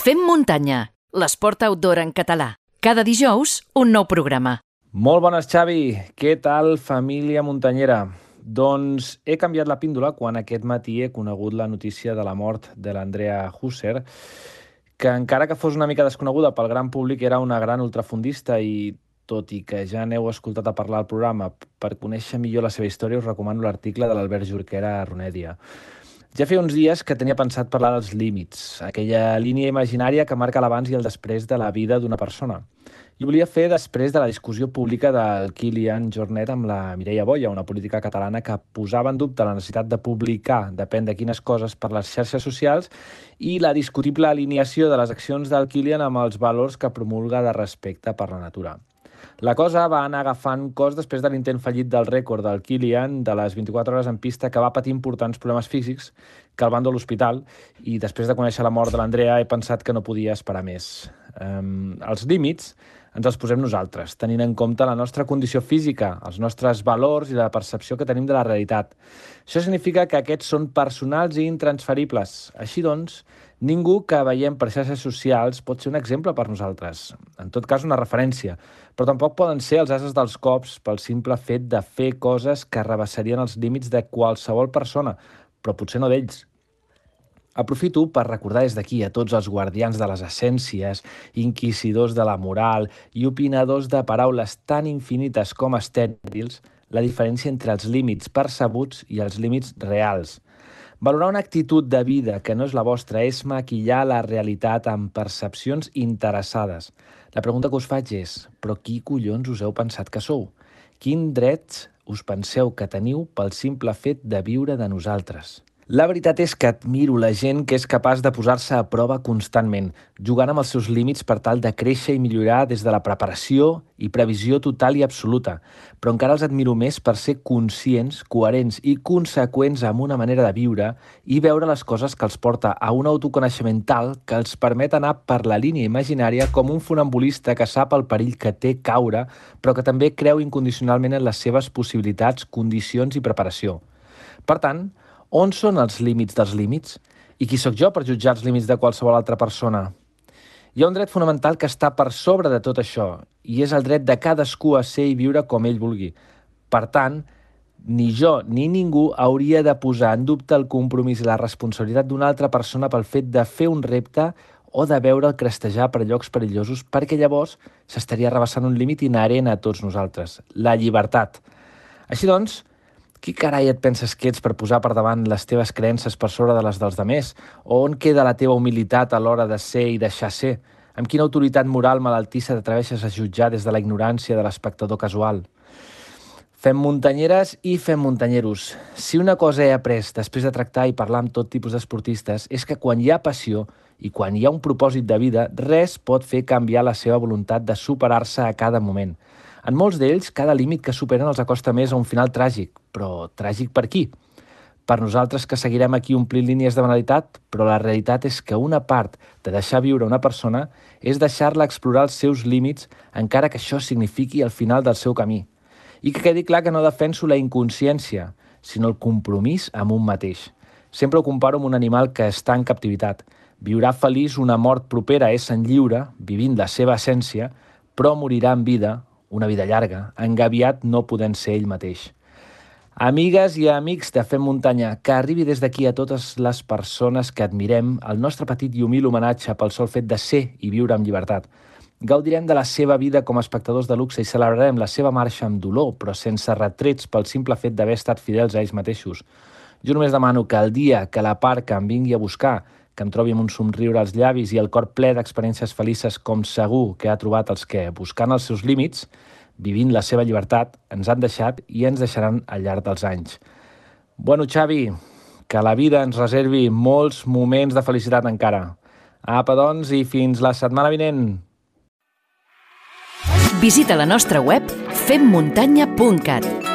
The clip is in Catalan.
Fem muntanya, l'esport outdoor en català. Cada dijous, un nou programa. Molt bones, Xavi. Què tal, família muntanyera? Doncs he canviat la píndola quan aquest matí he conegut la notícia de la mort de l'Andrea Husser, que encara que fos una mica desconeguda pel gran públic, era una gran ultrafundista i tot i que ja n'heu escoltat a parlar al programa, per conèixer millor la seva història us recomano l'article de l'Albert Jorquera a Ronèdia. Ja feia uns dies que tenia pensat parlar dels límits, aquella línia imaginària que marca l'abans i el després de la vida d'una persona. I volia fer després de la discussió pública del Kilian Jornet amb la Mireia Boia, una política catalana que posava en dubte la necessitat de publicar depèn de quines coses per les xarxes socials i la discutible alineació de les accions del Kilian amb els valors que promulga de respecte per la natura. La cosa va anar agafant cos després de l'intent fallit del rècord del Kilian de les 24 hores en pista que va patir importants problemes físics que el van a l'hospital i després de conèixer la mort de l'Andrea he pensat que no podia esperar més. Um, els límits ens els posem nosaltres, tenint en compte la nostra condició física, els nostres valors i la percepció que tenim de la realitat. Això significa que aquests són personals i intransferibles. Així doncs, ningú que veiem per xarxes socials pot ser un exemple per nosaltres. En tot cas, una referència. Però tampoc poden ser els ases dels cops pel simple fet de fer coses que rebassarien els límits de qualsevol persona, però potser no d'ells. Aprofito per recordar des d'aquí a tots els guardians de les essències, inquisidors de la moral i opinadors de paraules tan infinites com estèrils, la diferència entre els límits percebuts i els límits reals. Valorar una actitud de vida que no és la vostra és maquillar la realitat amb percepcions interessades. La pregunta que us faig és, però qui collons us heu pensat que sou? Quin drets us penseu que teniu pel simple fet de viure de nosaltres? La veritat és que admiro la gent que és capaç de posar-se a prova constantment, jugant amb els seus límits per tal de créixer i millorar des de la preparació i previsió total i absoluta. Però encara els admiro més per ser conscients, coherents i conseqüents amb una manera de viure i veure les coses que els porta a un autoconeixement tal que els permet anar per la línia imaginària com un funambulista que sap el perill que té caure, però que també creu incondicionalment en les seves possibilitats, condicions i preparació. Per tant, on són els límits dels límits? I qui sóc jo per jutjar els límits de qualsevol altra persona? Hi ha un dret fonamental que està per sobre de tot això, i és el dret de cadascú a ser i viure com ell vulgui. Per tant, ni jo ni ningú hauria de posar en dubte el compromís i la responsabilitat d'una altra persona pel fet de fer un repte o de veure'l crestejar per llocs perillosos, perquè llavors s'estaria rebassant un límit inherent a tots nosaltres, la llibertat. Així doncs, qui carai et penses que ets per posar per davant les teves creences per sobre de les dels demés? O on queda la teva humilitat a l'hora de ser i deixar ser? Amb quina autoritat moral malaltissa t'atreveixes a jutjar des de la ignorància de l'espectador casual? Fem muntanyeres i fem muntanyeros. Si una cosa he après després de tractar i parlar amb tot tipus d'esportistes és que quan hi ha passió i quan hi ha un propòsit de vida, res pot fer canviar la seva voluntat de superar-se a cada moment – en molts d'ells, cada límit que superen els acosta més a un final tràgic. Però tràgic per qui? Per nosaltres que seguirem aquí omplint línies de banalitat, però la realitat és que una part de deixar viure una persona és deixar-la explorar els seus límits, encara que això signifiqui el final del seu camí. I que quedi clar que no defenso la inconsciència, sinó el compromís amb un mateix. Sempre ho comparo amb un animal que està en captivitat. Viurà feliç una mort propera a en lliure, vivint la seva essència, però morirà en vida una vida llarga, engaviat no podent ser ell mateix. Amigues i amics de Fem Muntanya, que arribi des d'aquí a totes les persones que admirem el nostre petit i humil homenatge pel sol fet de ser i viure amb llibertat. Gaudirem de la seva vida com a espectadors de luxe i celebrarem la seva marxa amb dolor, però sense retrets pel simple fet d'haver estat fidels a ells mateixos. Jo només demano que el dia que la parca em vingui a buscar que em trobi amb un somriure als llavis i el cor ple d'experiències felices com segur que ha trobat els que, buscant els seus límits, vivint la seva llibertat, ens han deixat i ens deixaran al llarg dels anys. Bueno, Xavi, que la vida ens reservi molts moments de felicitat encara. Apa, doncs, i fins la setmana vinent. Visita la nostra web femmuntanya.cat